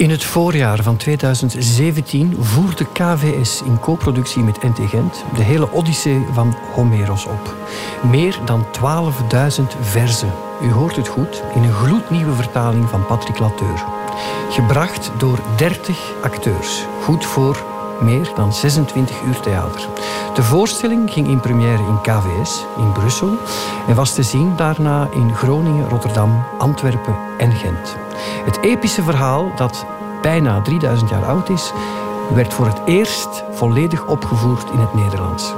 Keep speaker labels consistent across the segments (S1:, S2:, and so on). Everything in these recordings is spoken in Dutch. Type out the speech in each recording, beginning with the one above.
S1: In het voorjaar van 2017 voerde KVS in co-productie met NT Gent de hele Odyssee van Homeros op. Meer dan 12.000 verzen. U hoort het goed, in een gloednieuwe vertaling van Patrick Lateur. Gebracht door 30 acteurs. Goed voor meer dan 26 uur theater. De voorstelling ging in première in KVS in Brussel en was te zien daarna in Groningen, Rotterdam, Antwerpen en Gent. Het epische verhaal, dat bijna 3000 jaar oud is, werd voor het eerst volledig opgevoerd in het Nederlands.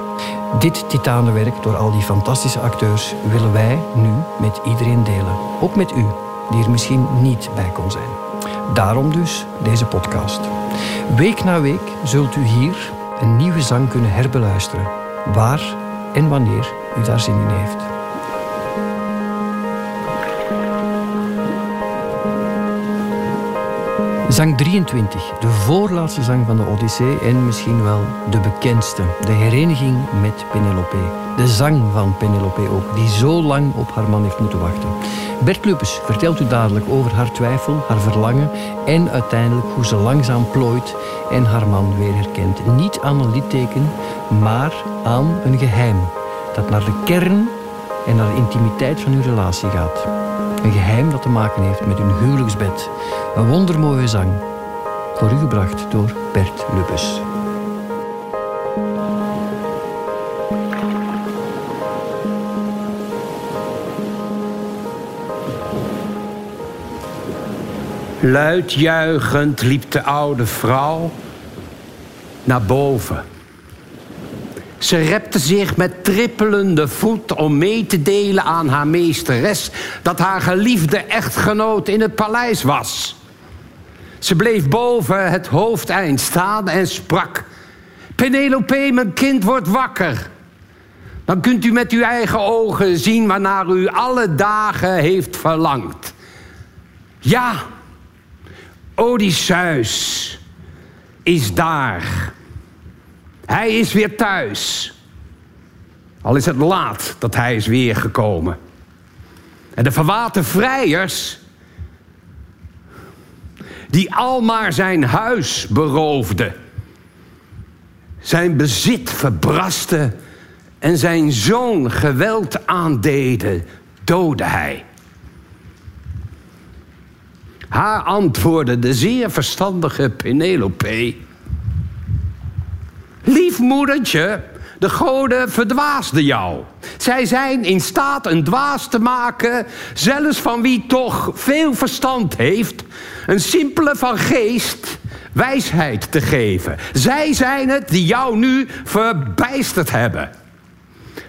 S1: Dit titanenwerk door al die fantastische acteurs willen wij nu met iedereen delen. Ook met u, die er misschien niet bij kon zijn. Daarom dus deze podcast. Week na week zult u hier een nieuwe zang kunnen herbeluisteren, waar en wanneer u daar zin in heeft. Zang 23, de voorlaatste zang van de Odyssee en misschien wel de bekendste, de hereniging met Penelope. De zang van Penelope ook, die zo lang op haar man heeft moeten wachten. Bert Lupes vertelt u dadelijk over haar twijfel, haar verlangen en uiteindelijk hoe ze langzaam plooit en haar man weer herkent. Niet aan een litteken, maar aan een geheim dat naar de kern en naar de intimiteit van uw relatie gaat. Een geheim dat te maken heeft met hun huwelijksbed. Een wondermooie zang. Voor u gebracht door Bert Lubbes.
S2: Luid juichend liep de oude vrouw naar boven. Ze repte zich met trippelende voet om mee te delen aan haar meesteres dat haar geliefde echtgenoot in het paleis was. Ze bleef boven het hoofdeind staan en sprak: Penelope, mijn kind wordt wakker. Dan kunt u met uw eigen ogen zien waarnaar u alle dagen heeft verlangd. Ja, Odysseus is daar. Hij is weer thuis. Al is het laat dat hij is weer gekomen. En de verwaten vrijers, die al maar zijn huis beroofden, zijn bezit verbrasten en zijn zoon geweld aandeden, doodde hij. Haar antwoordde de zeer verstandige Penelope. Lief moedertje, de goden verdwaasden jou. Zij zijn in staat een dwaas te maken, zelfs van wie toch veel verstand heeft, een simpele van geest wijsheid te geven. Zij zijn het die jou nu verbijsterd hebben.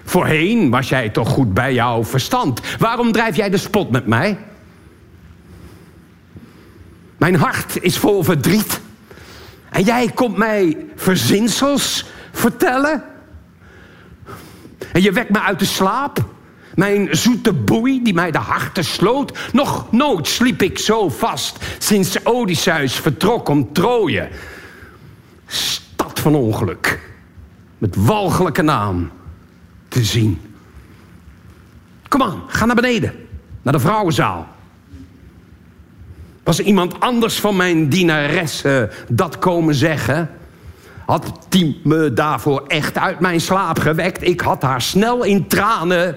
S2: Voorheen was jij toch goed bij jouw verstand. Waarom drijf jij de spot met mij? Mijn hart is vol verdriet. En jij komt mij verzinsels vertellen? En je wekt me uit de slaap? Mijn zoete boei die mij de harten sloot? Nog nooit sliep ik zo vast sinds Odysseus vertrok om Troje. Stad van ongeluk. Met walgelijke naam te zien. Kom aan, ga naar beneden. Naar de vrouwenzaal. Was iemand anders van mijn dienaressen dat komen zeggen? Had die me daarvoor echt uit mijn slaap gewekt? Ik had haar snel in tranen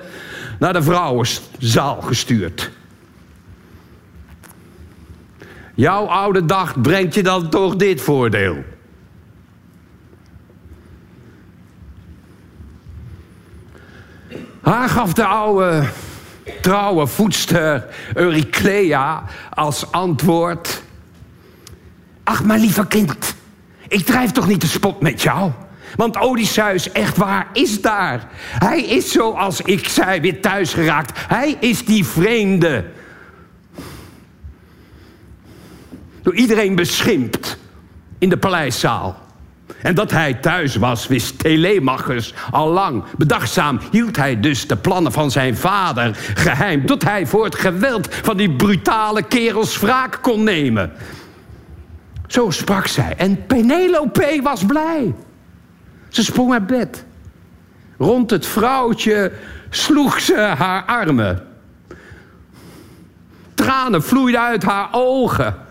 S2: naar de vrouwenzaal gestuurd. Jouw oude dag brengt je dan toch dit voordeel. Haar gaf de oude trouwe voedster Euryclea als antwoord... Ach, mijn lieve kind, ik drijf toch niet de spot met jou? Want Odysseus, echt waar, is daar. Hij is zoals ik zei, weer thuis geraakt. Hij is die vreemde. Door iedereen beschimpt in de paleiszaal. En dat hij thuis was, wist Telemachus al lang. Bedachtzaam hield hij dus de plannen van zijn vader geheim... tot hij voor het geweld van die brutale kerels wraak kon nemen. Zo sprak zij. En Penelope was blij. Ze sprong uit bed. Rond het vrouwtje sloeg ze haar armen. Tranen vloeiden uit haar ogen.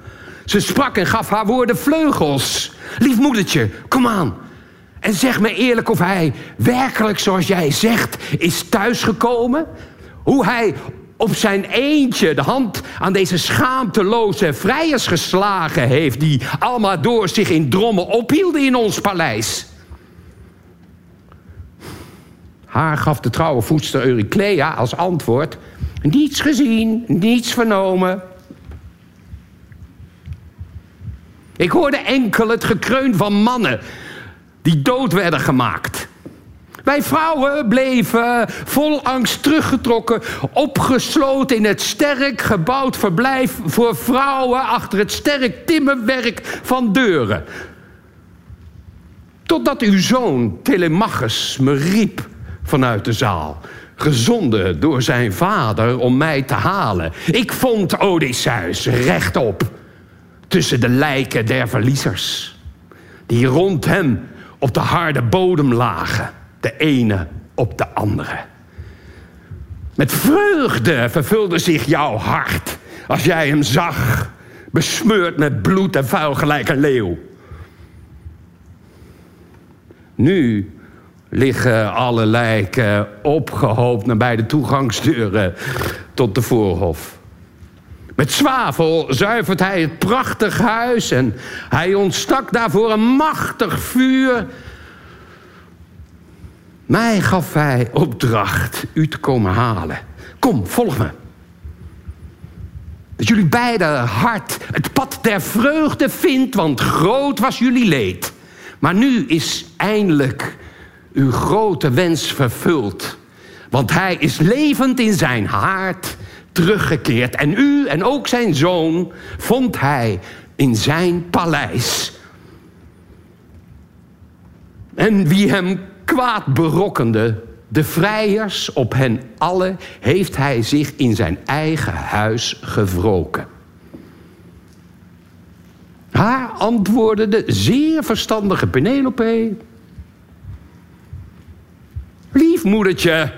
S2: Ze sprak en gaf haar woorden vleugels. Lief moedertje, kom aan. En zeg me eerlijk of hij werkelijk, zoals jij zegt, is thuisgekomen. Hoe hij op zijn eentje de hand aan deze schaamteloze vrijers geslagen heeft... die allemaal door zich in drommen ophielden in ons paleis. Haar gaf de trouwe voedster Euryclea als antwoord... niets gezien, niets vernomen. Ik hoorde enkel het gekreun van mannen die dood werden gemaakt. Wij vrouwen bleven vol angst teruggetrokken, opgesloten in het sterk gebouwd verblijf voor vrouwen achter het sterk timmerwerk van deuren. Totdat uw zoon Telemachus me riep vanuit de zaal, gezonden door zijn vader om mij te halen. Ik vond Odysseus rechtop tussen de lijken der verliezers, die rond hem op de harde bodem lagen, de ene op de andere. Met vreugde vervulde zich jouw hart als jij hem zag, besmeurd met bloed en vuil gelijk een leeuw. Nu liggen alle lijken opgehoopt nabij de toegangsdeuren tot de voorhof. Met zwavel zuivert hij het prachtig huis en hij ontstak daarvoor een machtig vuur. Mij gaf hij opdracht u te komen halen. Kom, volg me. Dat jullie beide hart het pad der vreugde vindt, want groot was jullie leed. Maar nu is eindelijk uw grote wens vervuld. Want hij is levend in zijn haard teruggekeerd. En u en ook zijn zoon vond hij in zijn paleis. En wie hem kwaad berokkende, de vrijers op hen allen, heeft hij zich in zijn eigen huis gewroken. Haar antwoordde de zeer verstandige Penelope. Lief moedertje,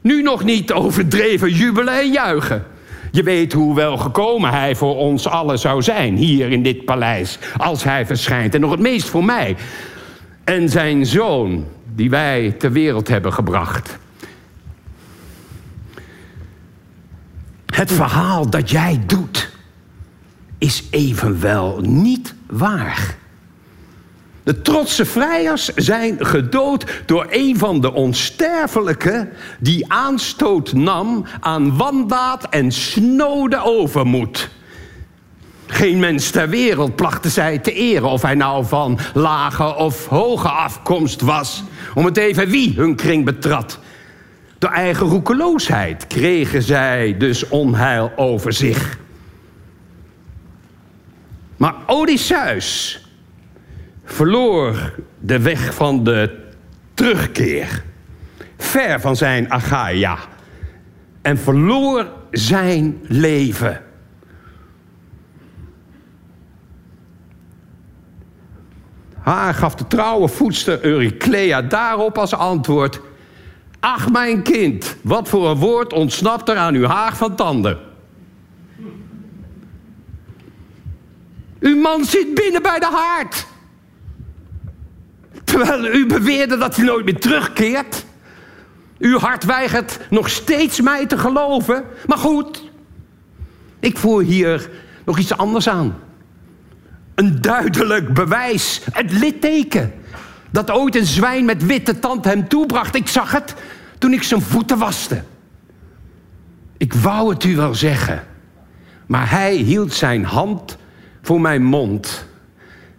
S2: nu nog niet overdreven jubelen en juichen. Je weet hoe wel gekomen hij voor ons allen zou zijn hier in dit paleis als hij verschijnt. En nog het meest voor mij en zijn zoon die wij ter wereld hebben gebracht. Het verhaal dat jij doet is evenwel niet waar. De trotse vrijers zijn gedood door een van de onsterfelijke die aanstoot nam aan wandaad en snode overmoed. Geen mens ter wereld plachten zij te eren of hij nou van lage of hoge afkomst was, om het even wie hun kring betrad. Door eigen roekeloosheid kregen zij dus onheil over zich. Maar Odysseus verloor de weg van de terugkeer. Ver van zijn Achaia. En verloor zijn leven. Haar gaf de trouwe voedster Euryclea daarop als antwoord... Ach, mijn kind, wat voor een woord ontsnapt er aan uw haag van tanden? Uw man zit binnen bij de haard. Terwijl u beweerde dat hij nooit meer terugkeert. Uw hart weigert nog steeds mij te geloven. Maar goed, ik voer hier nog iets anders aan. Een duidelijk bewijs, het litteken. Dat ooit een zwijn met witte tand hem toebracht. Ik zag het toen ik zijn voeten waste. Ik wou het u wel zeggen. Maar hij hield zijn hand voor mijn mond.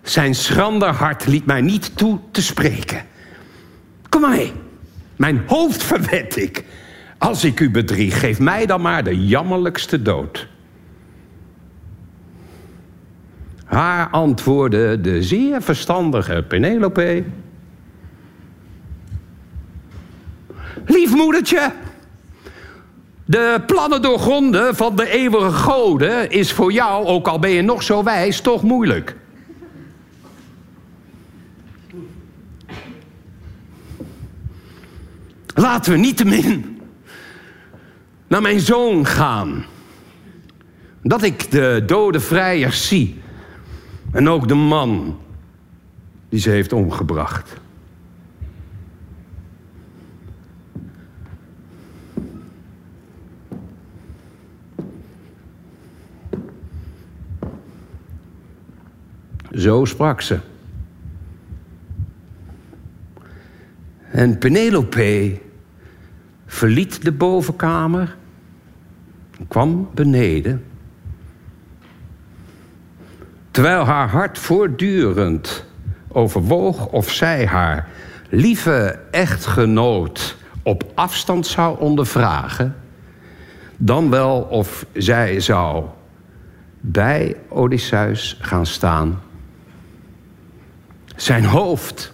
S2: Zijn schrander hart liet mij niet toe te spreken. Kom maar mee. Mijn hoofd verwed ik. Als ik u bedrieg, geef mij dan maar de jammerlijkste dood. Haar antwoordde de zeer verstandige Penelope. Lief moedertje, de plannen doorgronden van de eeuwige goden is voor jou, ook al ben je nog zo wijs, toch moeilijk. Laten we niet te naar mijn zoon gaan. Dat ik de dode vrijers zie. En ook de man die ze heeft omgebracht. Zo sprak ze. En Penelope verliet de bovenkamer, kwam beneden, terwijl haar hart voortdurend overwoog of zij haar lieve echtgenoot op afstand zou ondervragen, dan wel of zij zou bij Odysseus gaan staan, zijn hoofd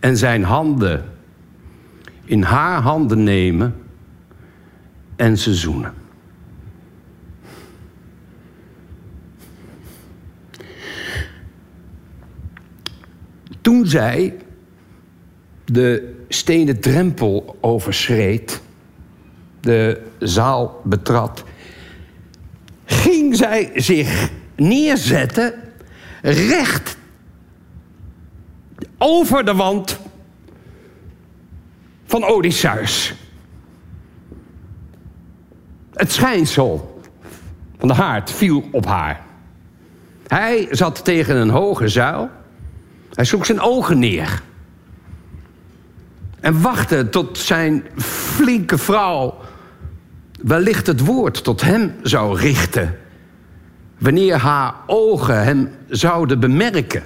S2: en zijn handen in haar handen nemen en ze zoenen. Toen zij de stenen drempel overschreed, de zaal betrad, ging zij zich neerzetten recht over de wand van Odysseus. Het schijnsel van de haard viel op haar. Hij zat tegen een hoge zuil. Hij sloeg zijn ogen neer. En wachtte tot zijn flinke vrouw wellicht het woord tot hem zou richten. Wanneer haar ogen hem zouden bemerken.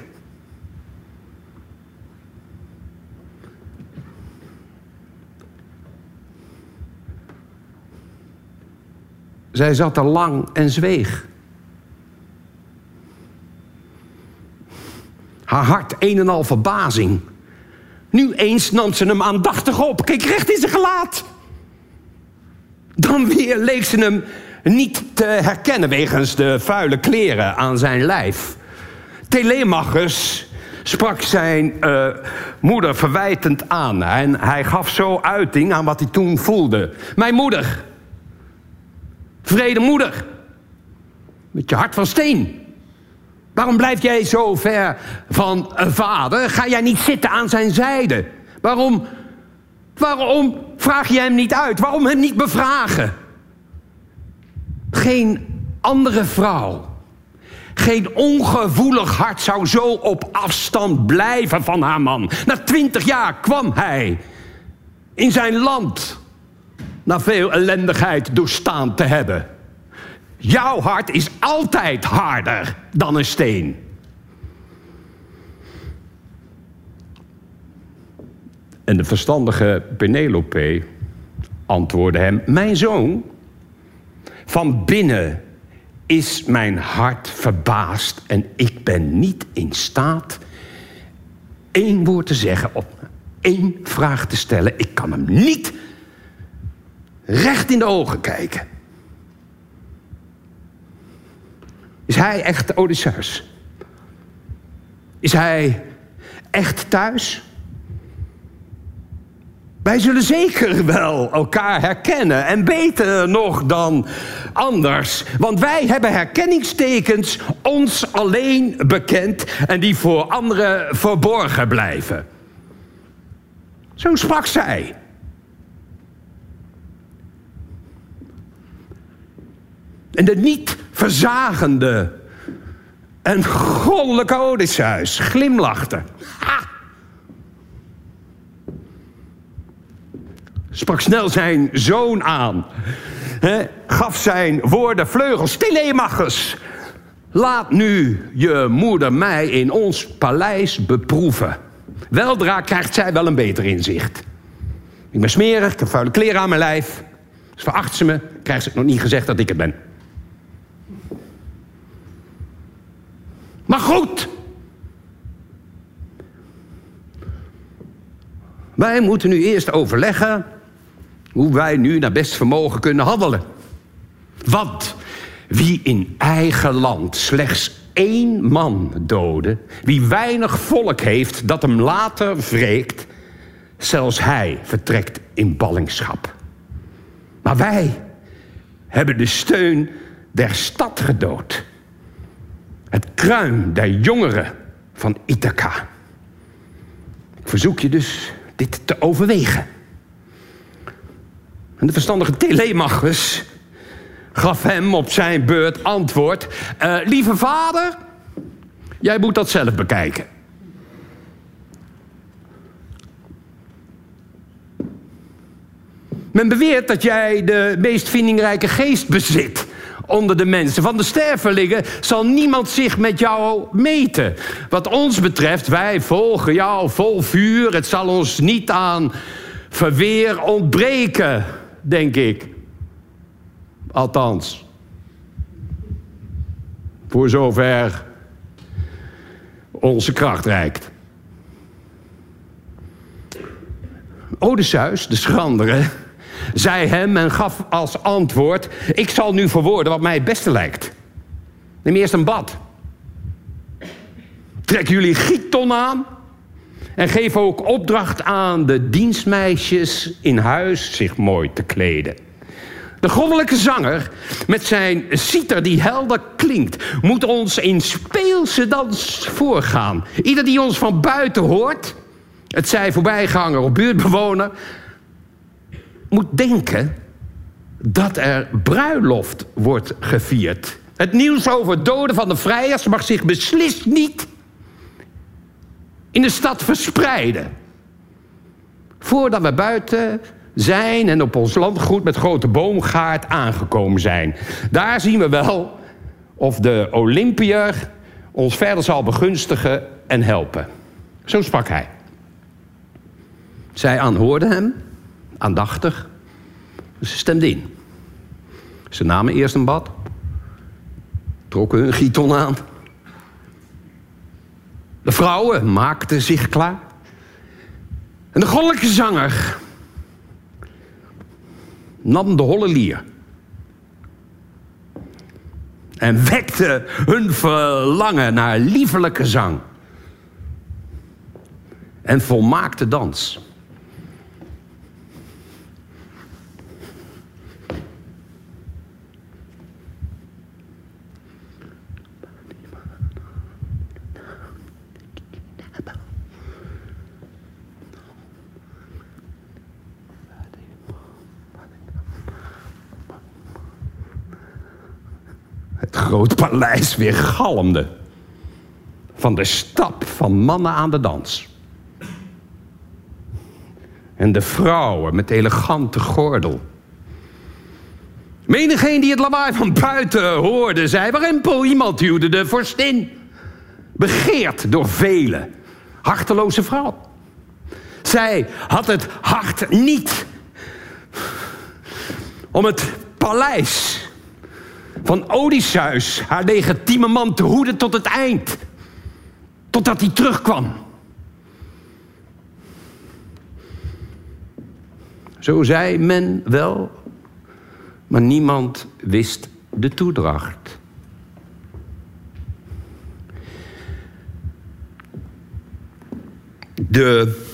S2: Zij zat er lang en zweeg. Haar hart een en al verbazing. Nu eens nam ze hem aandachtig op, keek recht in zijn gelaat. Dan weer leek ze hem niet te herkennen wegens de vuile kleren aan zijn lijf. Telemachus sprak zijn uh, moeder verwijtend aan en hij gaf zo uiting aan wat hij toen voelde. Mijn moeder, vrede moeder, met je hart van steen. Waarom blijf jij zo ver van een vader? Ga jij niet zitten aan zijn zijde? Waarom Waarom vraag je hem niet uit? Waarom hem niet bevragen? Geen andere vrouw, geen ongevoelig hart zou zo op afstand blijven van haar man. Na twintig jaar kwam hij in zijn land na veel ellendigheid doorstaan te hebben. Jouw hart is altijd harder dan een steen. En de verstandige Penelope antwoordde hem: Mijn zoon, van binnen is mijn hart verbaasd en ik ben niet in staat één woord te zeggen of één vraag te stellen. Ik kan hem niet recht in de ogen kijken. Is hij echt Odysseus? Is hij echt thuis? Wij zullen zeker wel elkaar herkennen en beter nog dan anders. Want wij hebben herkenningstekens ons alleen bekend en die voor anderen verborgen blijven. Zo sprak zij. En de niet verzagende en goddelijke Odysseus glimlachte. Sprak snel zijn zoon aan. gaf zijn woorden vleugels. Telemachus, laat nu je moeder mij in ons paleis beproeven. Weldra krijgt zij wel een beter inzicht. Ik ben smerig, ik heb vuile kleren aan mijn lijf. Dus veracht ze me, krijgt ze nog niet gezegd dat ik het ben. Maar goed. Wij moeten nu eerst overleggen hoe wij nu naar best vermogen kunnen handelen. Want wie in eigen land slechts één man doodde, wie weinig volk heeft dat hem later wreekt, zelfs hij vertrekt in ballingschap. Maar wij hebben de steun der stad gedood. Het kruin der jongeren van Ithaca. Ik verzoek je dus dit te overwegen. En de verstandige Telemachus gaf hem op zijn beurt antwoord... Uh, lieve vader, jij moet dat zelf bekijken. Men beweert dat jij de meest vindingrijke geest bezit onder de mensen. Van de stervelingen zal niemand zich met jou meten. Wat ons betreft, wij volgen jou vol vuur. Het zal ons niet aan verweer ontbreken, denk ik. Althans, voor zover onze kracht reikt. Odysseus, de schrandere, zei hem en gaf als antwoord... ik zal nu verwoorden wat mij het beste lijkt. Neem eerst een bad. Trek jullie gietton aan... en geef ook opdracht aan de dienstmeisjes in huis zich mooi te kleden. De goddelijke zanger met zijn citer die helder klinkt... moet ons in speelse dans voorgaan. Ieder die ons van buiten hoort... het zij voorbijganger of buurtbewoner moet denken dat er bruiloft wordt gevierd. Het nieuws over doden van de vrijers mag zich beslist niet in de stad verspreiden. Voordat we buiten zijn en op ons landgoed met grote boomgaard aangekomen zijn. Daar zien we wel of de Olympiër ons verder zal begunstigen en helpen. Zo sprak hij. Zij aanhoorden hem aandachtig. Ze stemden in. Ze namen eerst een bad, trokken hun gieton aan. De vrouwen maakten zich klaar. En de goddelijke zanger nam de holle lier. En wekte hun verlangen naar liefelijke zang. En volmaakte dans. Groot paleis weer galmde. Van de stap van mannen aan de dans. En de vrouwen met elegante gordel. Menigeen die het lawaai van buiten hoorde, zei... Warempel, iemand huwde de vorstin. Begeerd door velen. Harteloze vrouw. Zij had het hart niet om het paleis van Odysseus, haar legitieme man, te hoeden tot het eind. Totdat hij terugkwam. Zo zei men wel, maar niemand wist de toedracht. De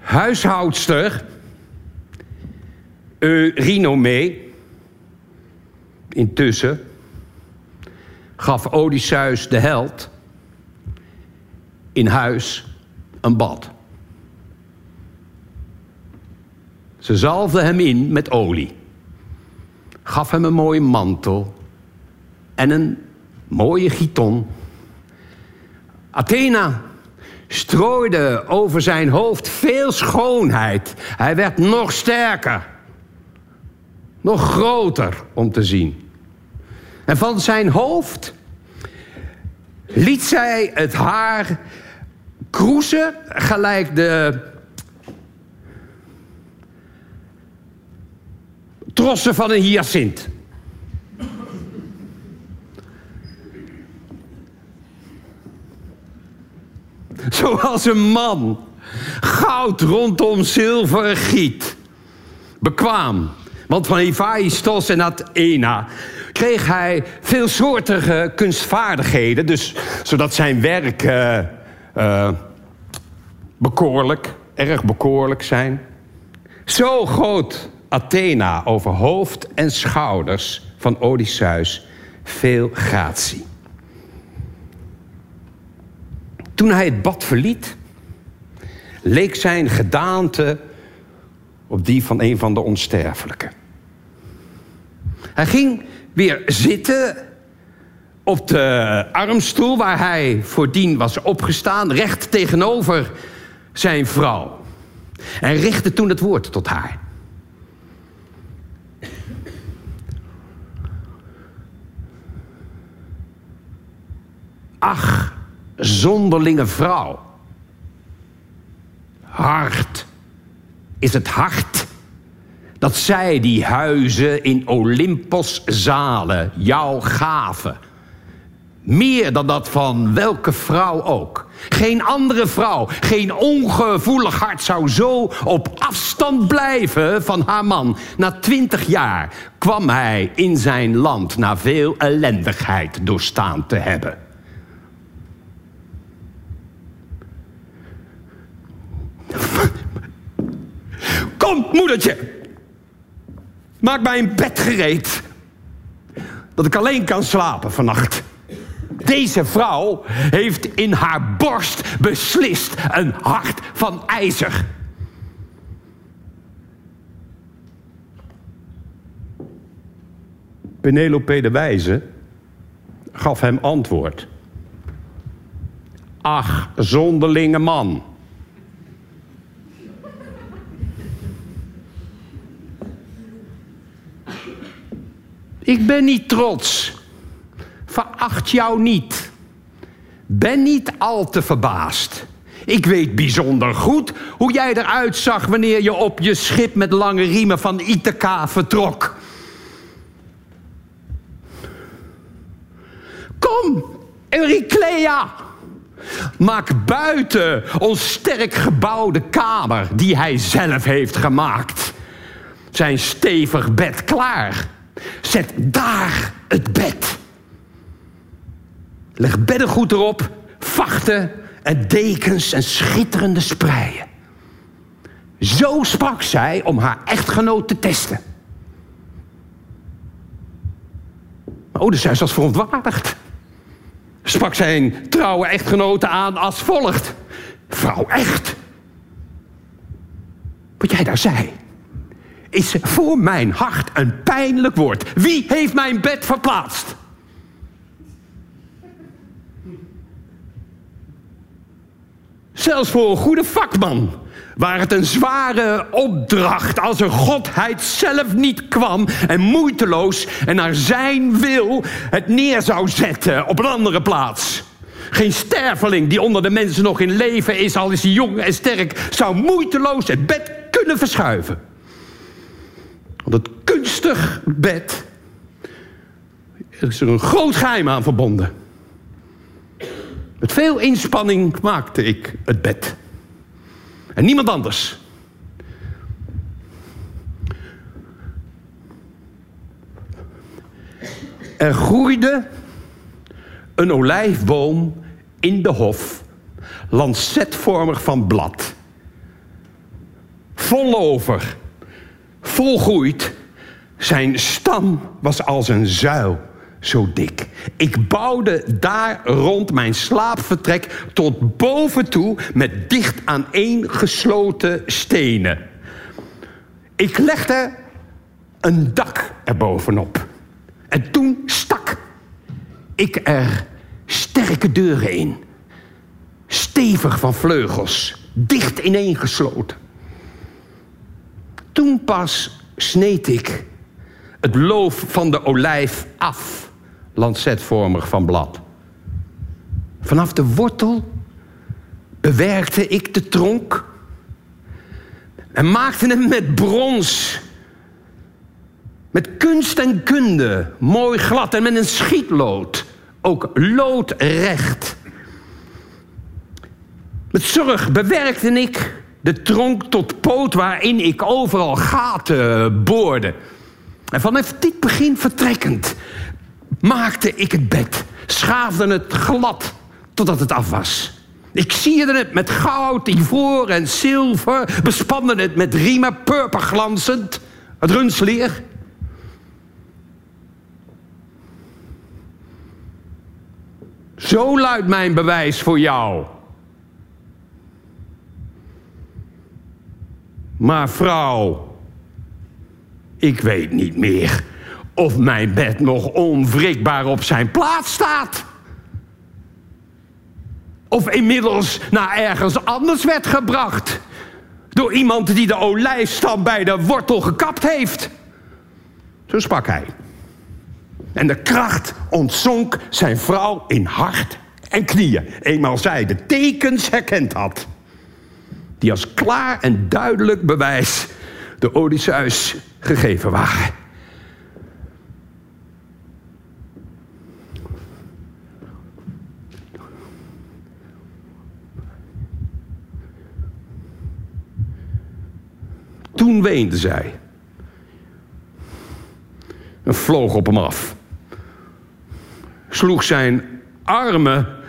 S2: huishoudster Eurynome, intussen, gaf Odysseus de held in huis een bad. Ze zalfde hem in met olie, gaf hem een mooie mantel en een mooie giton. Athena strooide over zijn hoofd veel schoonheid. Hij werd nog sterker nog groter om te zien. En van zijn hoofd liet zij het haar kroezen gelijk de trossen van een hyacint. Zoals een man goud rondom zilver giet. Bekwaam, want van Hephaïstos en Athena kreeg hij veelsoortige kunstvaardigheden. Dus, zodat zijn werk uh, uh, bekoorlijk, erg bekoorlijk zijn. Zo groot Athena over hoofd en schouders van Odysseus veel gratie. Toen hij het bad verliet, leek zijn gedaante op die van een van de onsterfelijken. Hij ging weer zitten op de armstoel waar hij voordien was opgestaan, recht tegenover zijn vrouw. En richtte toen het woord tot haar. Ach, zonderlinge vrouw. Hart is het hart dat zij die huizen in Olympos zalen jou gaven. Meer dan dat van welke vrouw ook. Geen andere vrouw, geen ongevoelig hart zou zo op afstand blijven van haar man. Na twintig jaar kwam hij in zijn land na veel ellendigheid doorstaan te hebben. Kom, moedertje. Maak mij een bed gereed. Dat ik alleen kan slapen vannacht. Deze vrouw heeft in haar borst beslist een hart van ijzer. Penelope de Wijze gaf hem antwoord. Ach, zonderlinge man. Ik ben niet trots. Veracht jou niet. Ben niet al te verbaasd. Ik weet bijzonder goed hoe jij eruit zag wanneer je op je schip met lange riemen van Ithaca vertrok. Kom, Euryclea. Maak buiten ons sterk gebouwde kamer die hij zelf heeft gemaakt. Zijn stevig bed klaar. Zet daar het bed. Leg beddengoed erop, vachten en dekens en schitterende spreien. Zo sprak zij om haar echtgenoot te testen. Maar Odysseus was verontwaardigd. Sprak zijn trouwe echtgenote aan als volgt. Vrouw echt. Wat jij daar zei, is voor mijn hart een pijnlijk woord. Wie heeft mijn bed verplaatst? Zelfs voor een goede vakman waar het een zware opdracht als een godheid zelf niet kwam en moeiteloos en naar zijn wil het neer zou zetten op een andere plaats. Geen sterveling die onder de mensen nog in leven is, al is hij jong en sterk, zou moeiteloos het bed kunnen verschuiven. Het kunstig bed, is er een groot geheim aan verbonden. Met veel inspanning maakte ik het bed. En niemand anders. Er groeide een olijfboom in de hof, lancetvormig van blad. Vol over, volgroeid. Zijn stam was als een zuil zo dik. Ik bouwde daar rond mijn slaapvertrek tot boven toe met dicht aaneengesloten stenen. Ik legde een dak erbovenop. En toen stak ik er sterke deuren in. Stevig van vleugels, dicht ineengesloten. Toen pas sneed ik het loof van de olijf af lancetvormig van blad. Vanaf de wortel bewerkte ik de tronk en maakte hem met brons, met kunst en kunde, mooi glad en met een schietlood, ook loodrecht. Met zorg bewerkte ik de tronk tot poot waarin ik overal gaten boorde. En vanaf dit begin vertrekkend maakte ik het bed, schaafde het glad totdat het af was. Ik sierde het met goud, ivoor en zilver, bespande het met riemen, purperglanzend, Het rundsleer. Zo luidt mijn bewijs voor jou. Maar vrouw, ik weet niet meer of mijn bed nog onwrikbaar op zijn plaats staat. Of inmiddels naar ergens anders werd gebracht. Door iemand die de olijfstam bij de wortel gekapt heeft. Zo sprak hij. En de kracht ontzonk zijn vrouw in hart en knieën. Eenmaal zij de tekens herkend had. Die als klaar en duidelijk bewijs de Odysseus gegeven waren. Toen weende zij. En vloog op hem af. Sloeg zijn armen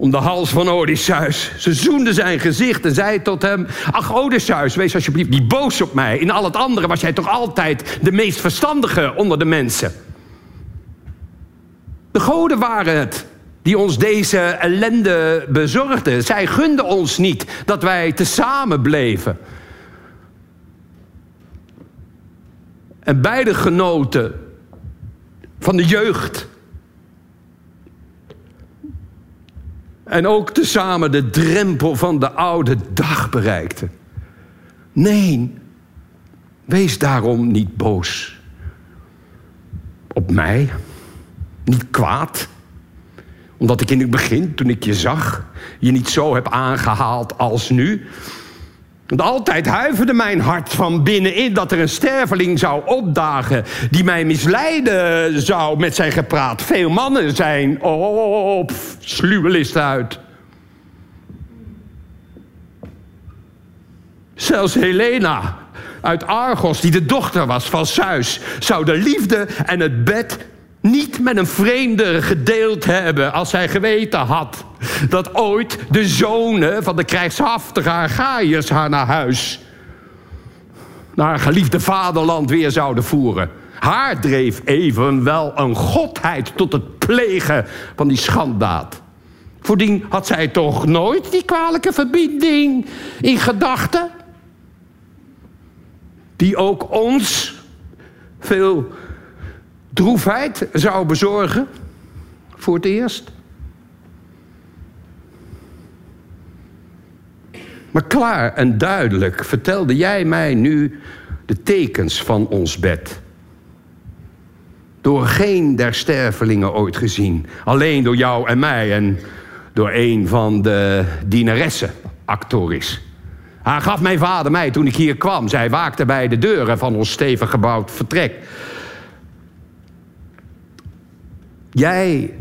S2: om de hals van Odysseus. Ze zoende zijn gezicht en zei tot hem... Ach, Odysseus, wees alsjeblieft niet boos op mij. In al het andere was jij toch altijd de meest verstandige onder de mensen. De goden waren het die ons deze ellende bezorgden. Zij gunden ons niet dat wij tezamen bleven. En beide genoten van de jeugd. En ook tezamen de drempel van de oude dag bereikten. Nee, wees daarom niet boos. Op mij, niet kwaad. Omdat ik in het begin, toen ik je zag, je niet zo heb aangehaald als nu. Want altijd huiverde mijn hart van binnenin dat er een sterveling zou opdagen... die mij misleiden zou met zijn gepraat. Veel mannen zijn op sluwe list uit. Zelfs Helena uit Argos, die de dochter was van Zeus... zou de liefde en het bed niet met een vreemde gedeeld hebben als hij geweten had dat ooit de zonen van de krijgshaftige Argaiërs haar naar huis, naar haar geliefde vaderland weer zouden voeren. Haar dreef evenwel een godheid tot het plegen van die schanddaad. Voordien had zij toch nooit die kwalijke verbinding in gedachten? Die ook ons veel droefheid zou bezorgen voor het eerst. Maar klaar en duidelijk vertelde jij mij nu de tekens van ons bed. Door geen der stervelingen ooit gezien. Alleen door jou en mij en door een van de dienaressen, actoris. Hij gaf mijn vader mij toen ik hier kwam. Zij waakte bij de deuren van ons stevig gebouwd vertrek. Jij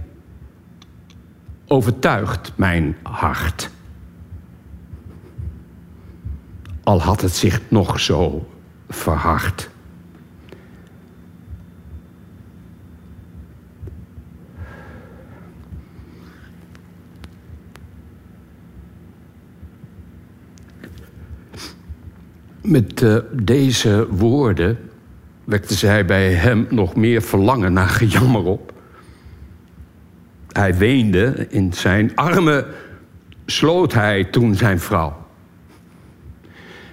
S2: overtuigt mijn hart. Al had het zich nog zo verhard. Met uh, deze woorden wekte zij bij hem nog meer verlangen naar gejammer op. Hij weende, in zijn armen sloot hij toen zijn vrouw.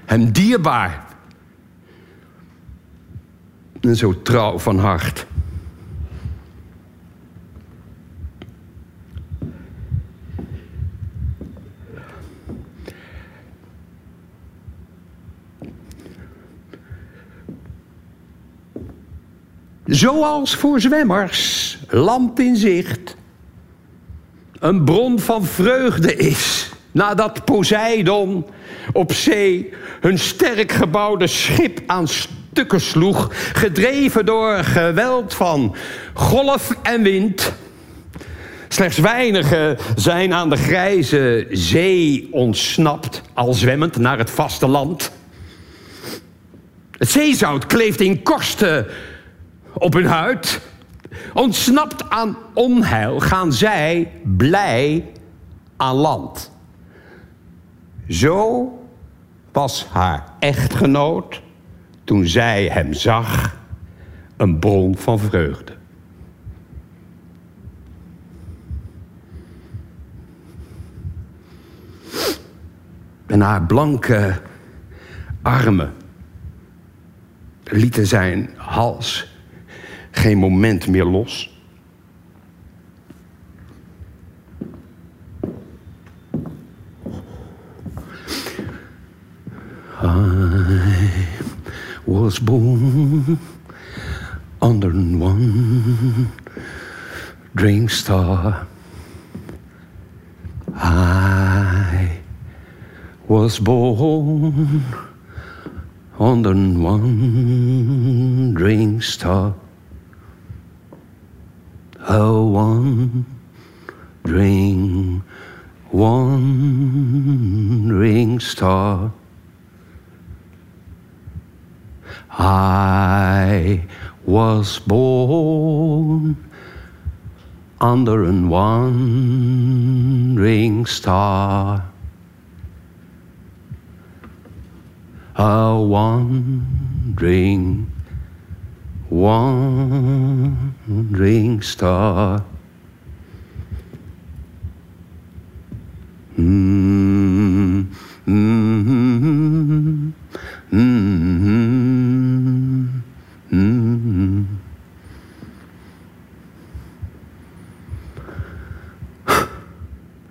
S2: Hem dierbaar en zo trouw van hart. Zoals voor zwemmers, land in zicht, een bron van vreugde is. Nadat Poseidon op zee hun sterk gebouwde schip aan stukken sloeg, gedreven door geweld van golf en wind. Slechts weinigen zijn aan de grijze zee ontsnapt, al zwemmend naar het vasteland. Het zeezout kleeft in korsten op hun huid. Ontsnapt aan onheil gaan zij blij aan land. Zo was haar echtgenoot toen zij hem zag, een bron van vreugde. En haar blanke armen lieten zijn hals geen moment meer los. I was born under one drink star. I was born under one drink star. A one one ring star. I was born under an wandering star. A wandering, wandering. Mm, mm, mm,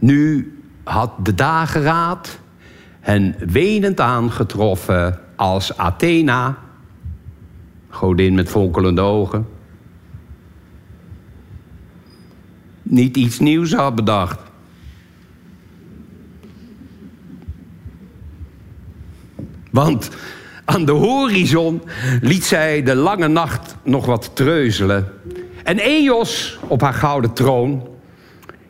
S2: Nu had de dageraad hen wenend aangetroffen als Athena, godin met fonkelende ogen, niet iets nieuws had bedacht. Want aan de horizon liet zij de lange nacht nog wat treuzelen. En Eos op haar gouden troon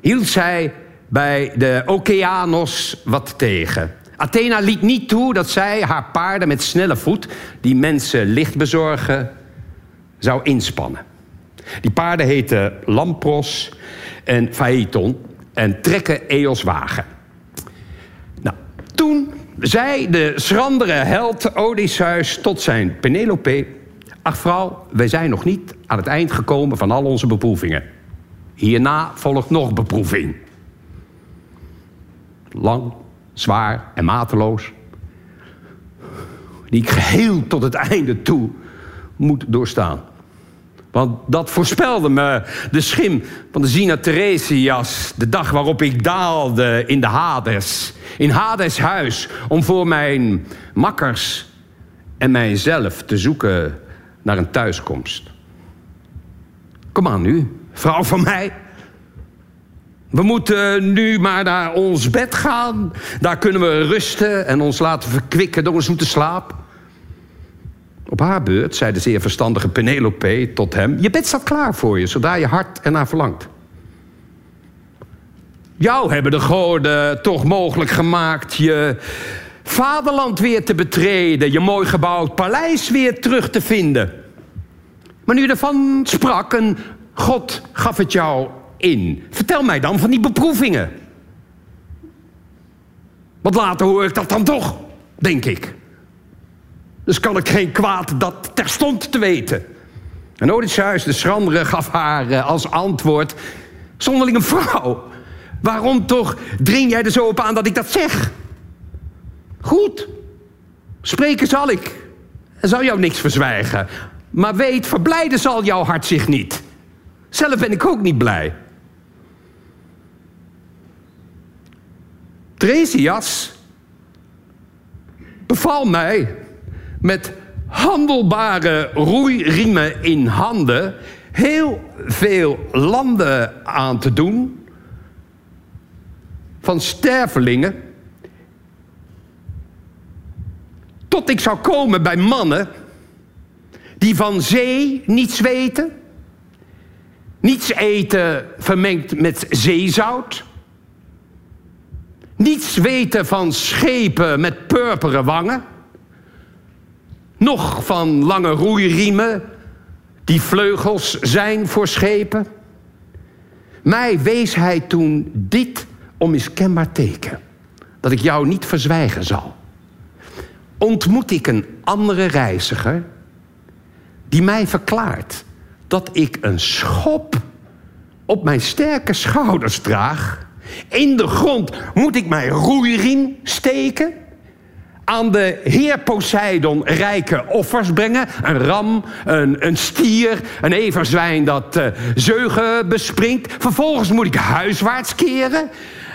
S2: hield zij bij de Okeanos wat tegen. Athena liet niet toe dat zij haar paarden met snelle voet... die mensen licht bezorgen, zou inspannen. Die paarden heten Lampros en Phaeton en trekken Eos wagen. Nou, toen zei de schrandere held Odysseus tot zijn Penelope... Ach vrouw, wij zijn nog niet aan het eind gekomen van al onze beproevingen. Hierna volgt nog beproeving lang, zwaar en mateloos. Die ik geheel tot het einde toe moet doorstaan. Want dat voorspelde me de schim van de Zina Theresias... de dag waarop ik daalde in de Hades. In Hades huis om voor mijn makkers en mijzelf te zoeken naar een thuiskomst. Kom aan nu, vrouw van mij... We moeten nu maar naar ons bed gaan. Daar kunnen we rusten en ons laten verkwikken door een zoete slaap. Op haar beurt zei de zeer verstandige Penelope tot hem... je bed staat klaar voor je, zodra je hart ernaar verlangt. Jou hebben de goden toch mogelijk gemaakt je vaderland weer te betreden... je mooi gebouwd paleis weer terug te vinden. Maar nu ervan sprak, een God gaf het jou in. Vertel mij dan van die beproevingen. Want later hoor ik dat dan toch, denk ik. Dus kan ik geen kwaad dat terstond te weten. En Odysseus, de schrandere, gaf haar eh, als antwoord... Zonderlinge vrouw, waarom toch dring jij er zo op aan dat ik dat zeg? Goed, spreken zal ik. En zal jou niks verzwijgen. Maar weet, verblijden zal jouw hart zich niet. Zelf ben ik ook niet blij. Tresias beval mij met handelbare roeiriemen in handen heel veel landen aan te doen van stervelingen tot ik zou komen bij mannen die van zee niets weten, niets eten vermengd met zeezout niets weten van schepen met purperen wangen. Nog van lange roeiriemen die vleugels zijn voor schepen. Mij wees hij toen dit onmiskenbaar teken. Dat ik jou niet verzwijgen zal. ontmoet ik een andere reiziger die mij verklaart dat ik een schop op mijn sterke schouders draag. In de grond moet ik mijn roeiriem steken. Aan de heer Poseidon rijke offers brengen. Een ram, een, een stier, een everzwijn dat uh, zeugen bespringt. Vervolgens moet ik huiswaarts keren.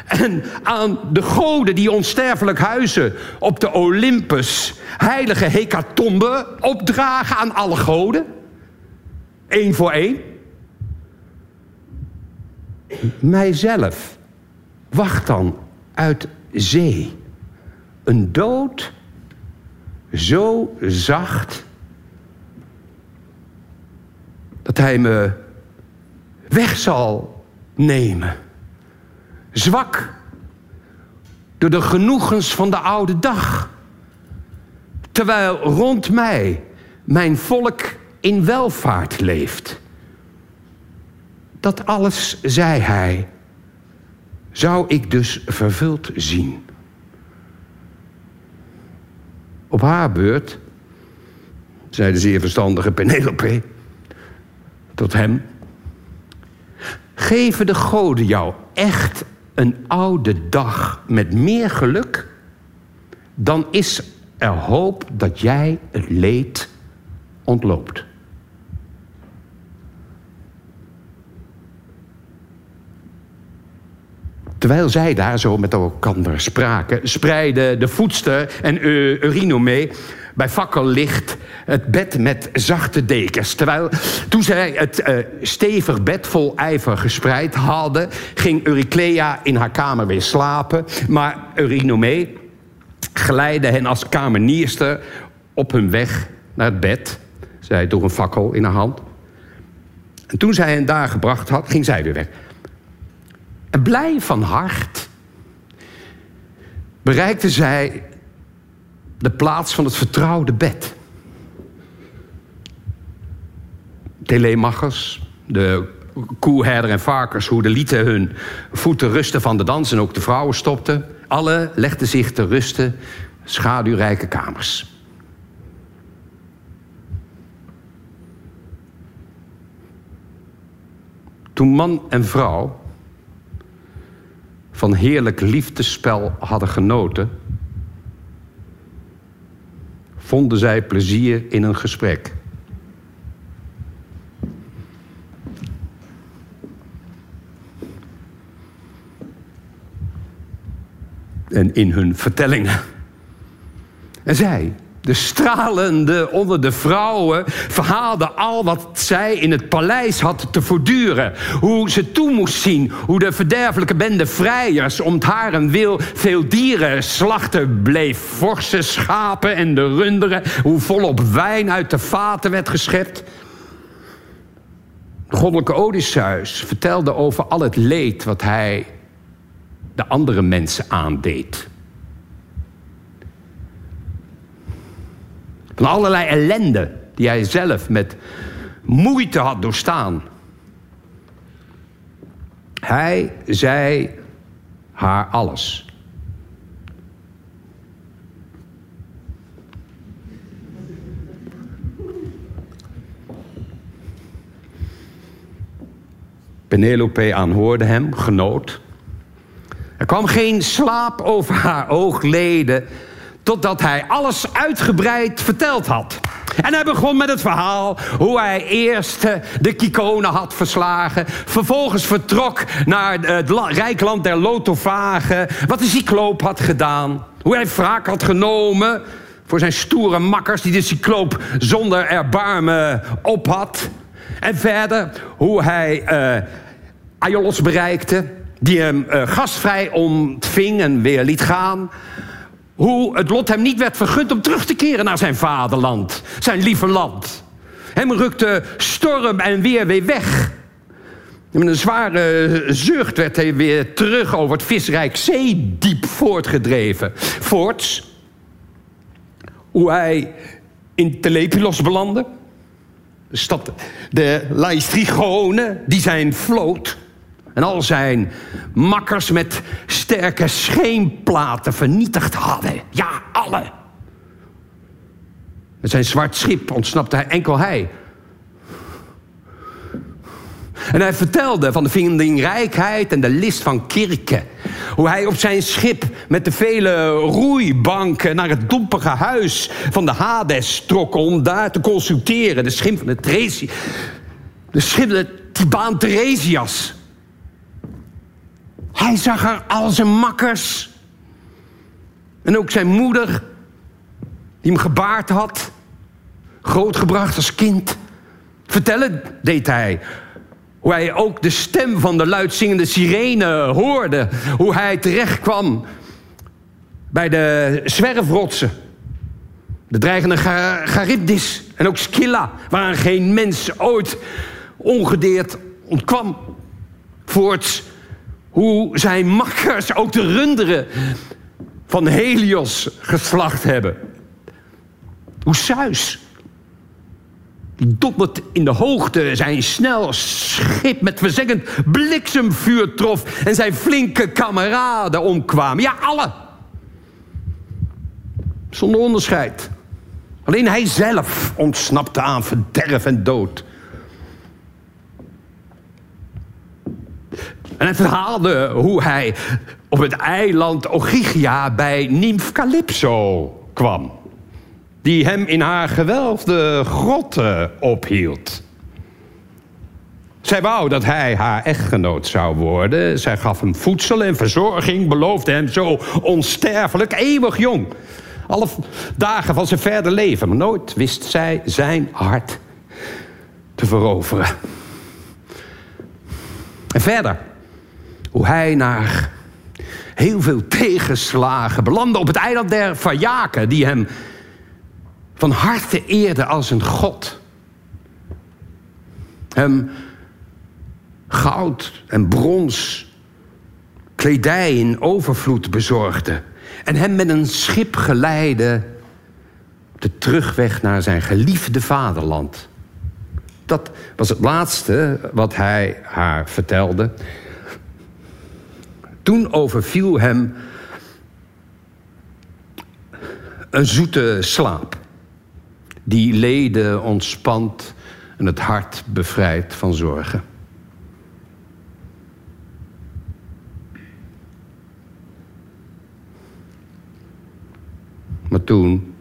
S2: En aan de goden die onsterfelijk huizen op de Olympus... heilige hecatombe opdragen aan alle goden. Eén voor één. Mijzelf wacht dan uit zee. Een dood zo zacht dat hij me weg zal nemen. Zwak door de genoegens van de oude dag. Terwijl rond mij mijn volk in welvaart leeft. Dat alles, zei hij, zou ik dus vervuld zien. Op haar beurt, zei de zeer verstandige Penelope tot hem: Geven de goden jou echt een oude dag met meer geluk? Dan is er hoop dat jij het leed ontloopt. Terwijl zij daar zo met elkaar spraken, spreidde de voedster en Eurynome bij fakkellicht het bed met zachte dekens. Terwijl toen zij het uh, stevig bed vol ijver gespreid hadden, ging Euryclea in haar kamer weer slapen. Maar Eurynome geleidde hen als kamerierster op hun weg naar het bed. Zij droeg een fakkel in haar hand. En toen zij hen daar gebracht had, ging zij weer weg. En blij van hart bereikte zij de plaats van het vertrouwde bed. Telemachers, de koeherder en varkenshoeden lieten hun voeten rusten van de dans en ook de vrouwen stopten. Alle legden zich te rusten, schaduwrijke kamers. Toen man en vrouw van heerlijk liefdespel hadden genoten, vonden zij plezier in een gesprek. En in hun vertellingen. En zij, de stralende onder de vrouwen verhaalde al wat zij in het paleis had te voortduren. Hoe ze toe moest zien, hoe de verderfelijke bende vrijers om het wil veel dieren slachten bleef. Forse schapen en de runderen, hoe volop wijn uit de vaten werd geschept. De goddelijke Odysseus vertelde over al het leed wat hij de andere mensen aandeed. Van allerlei ellende die hij zelf met moeite had doorstaan. Hij zei haar alles. Penelope aanhoorde hem, genoot. Er kwam geen slaap over haar oogleden totdat hij alles uitgebreid verteld had. En hij begon met het verhaal hoe hij eerst eh, de Kikonen had verslagen. Vervolgens vertrok naar het rijk land der Lotovagen. Wat de cycloop had gedaan. Hoe hij wraak had genomen voor zijn stoere makkers... die de cycloop zonder erbarmen op had. En verder hoe hij uh, Aiolos bereikte... die hem uh, gastvrij ontving en weer liet gaan... Hoe het lot hem niet werd vergund om terug te keren naar zijn vaderland, zijn lieve land. Hem rukte storm en weer weer weg. met een zware zucht werd hij weer terug over het visrijk zeediep voortgedreven. Voorts, hoe hij in Telepilos belandde. De stad, de die zijn vloot en al zijn makkers met sterke scheenplaten vernietigd hadden. Ja, alle. Met zijn zwart schip ontsnapte hij enkel hij. En hij vertelde van de vindingrijkheid en de list van Kirke. Hoe hij op zijn schip met de vele roeibanken naar het dompige huis van de Hades trok om daar te consulteren. De schip van de Tresi. De schip de Tibaan Theresias. Hij zag er al zijn makkers. En ook zijn moeder, die hem gebaard had. Grootgebracht als kind. Vertellen deed hij hoe hij ook de stem van de luidzingende sirene hoorde. Hoe hij terechtkwam bij de zwerfrotsen. De dreigende Charybdis en ook Scylla, waaraan geen mens ooit ongedeerd ontkwam. Voorts hoe zijn makkers ook de runderen van Helios geslacht hebben. Hoe Zeus die dobbert in de hoogte zijn snel schip met verzeggend bliksemvuur trof en zijn flinke kameraden omkwamen. Ja, alle. Zonder onderscheid. Alleen hij zelf ontsnapte aan verderf en dood. En hij verhaalde hoe hij op het eiland Ogygia bij Nymph Calypso kwam die hem in haar gewelfde grotten ophield. Zij wou dat hij haar echtgenoot zou worden. Zij gaf hem voedsel en verzorging, beloofde hem zo onsterfelijk, eeuwig jong. Alle dagen van zijn verder leven. Maar nooit wist zij zijn hart te veroveren. En verder, hoe hij naar heel veel tegenslagen belandde op het eiland der Vajaken, die hem van harte eerde als een God. Hem goud en brons, kledij in overvloed bezorgde. En hem met een schip geleidde op de terugweg naar zijn geliefde vaderland. Dat was het laatste wat hij haar vertelde. Toen overviel hem een zoete slaap die leden ontspant en het hart bevrijdt van zorgen. Maar toen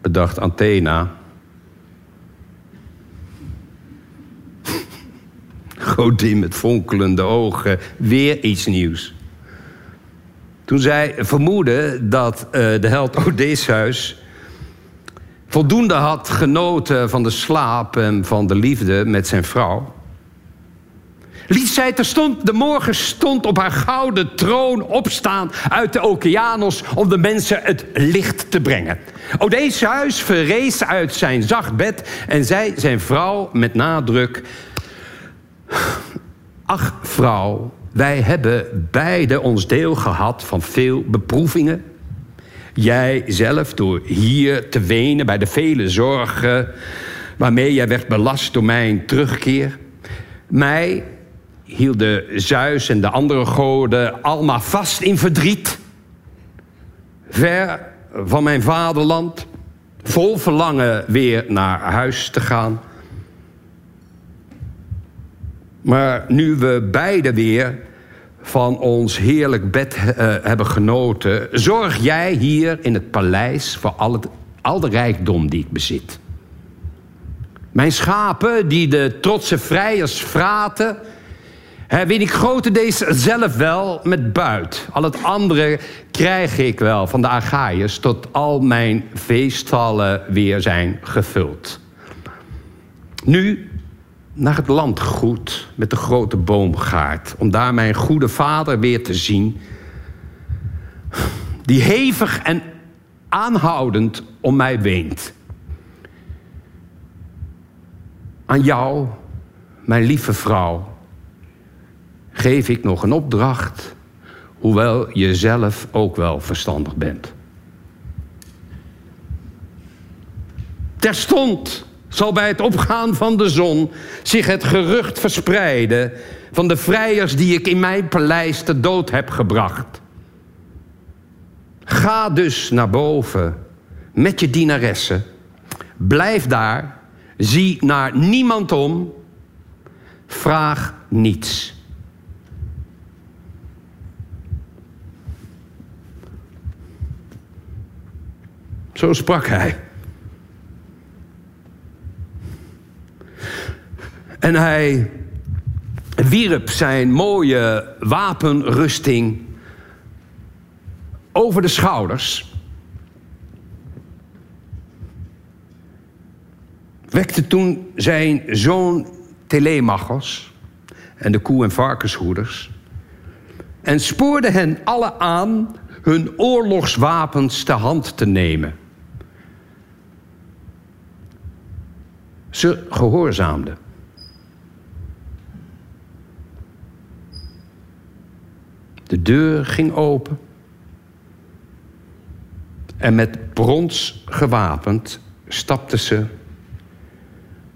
S2: bedacht Athena. Godin met fonkelende ogen, weer iets nieuws. Toen zij vermoedde dat uh, de held Odysseus voldoende had genoten van de slaap en van de liefde met zijn vrouw. Liet zij terstond de morgen stond op haar gouden troon opstaan uit de okeanos om de mensen het licht te brengen. huis verrees uit zijn zacht bed en zei zijn vrouw met nadruk: Ach, vrouw, wij hebben beide ons deel gehad van veel beproevingen Jij zelf door hier te wenen bij de vele zorgen waarmee jij werd belast door mijn terugkeer. Mij hielden Zeus en de andere goden allemaal vast in verdriet. Ver van mijn vaderland, vol verlangen weer naar huis te gaan. Maar nu we beide weer van ons heerlijk bed uh, hebben genoten... zorg jij hier in het paleis voor al, het, al de rijkdom die ik bezit. Mijn schapen, die de trotse vrijers fraten... win ik grotendeels zelf wel met buit. Al het andere krijg ik wel van de Agaïërs... tot al mijn feestallen weer zijn gevuld. Nu naar het landgoed met de grote boomgaard... om daar mijn goede vader weer te zien... die hevig en aanhoudend om mij weent. Aan jou, mijn lieve vrouw, geef ik nog een opdracht... hoewel je zelf ook wel verstandig bent. Terstond zal bij het opgaan van de zon zich het gerucht verspreiden van de vrijers die ik in mijn paleis te dood heb gebracht. Ga dus naar boven met je dienaressen. Blijf daar, zie naar niemand om, vraag niets. Zo sprak hij. En hij wierp zijn mooie wapenrusting over de schouders. Wekte toen zijn zoon Telemachos en de koe- en varkenshoeders en spoorde hen alle aan hun oorlogswapens te hand te nemen. Ze gehoorzaamden. De deur ging open. En met brons gewapend stapten ze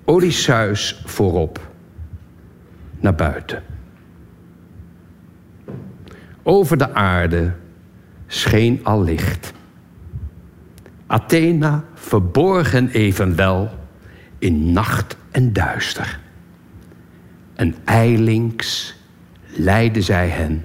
S2: Odysseus voorop naar buiten. Over de aarde scheen al licht. Athena verborgen evenwel in nacht en duister. En eilings leidde zij hen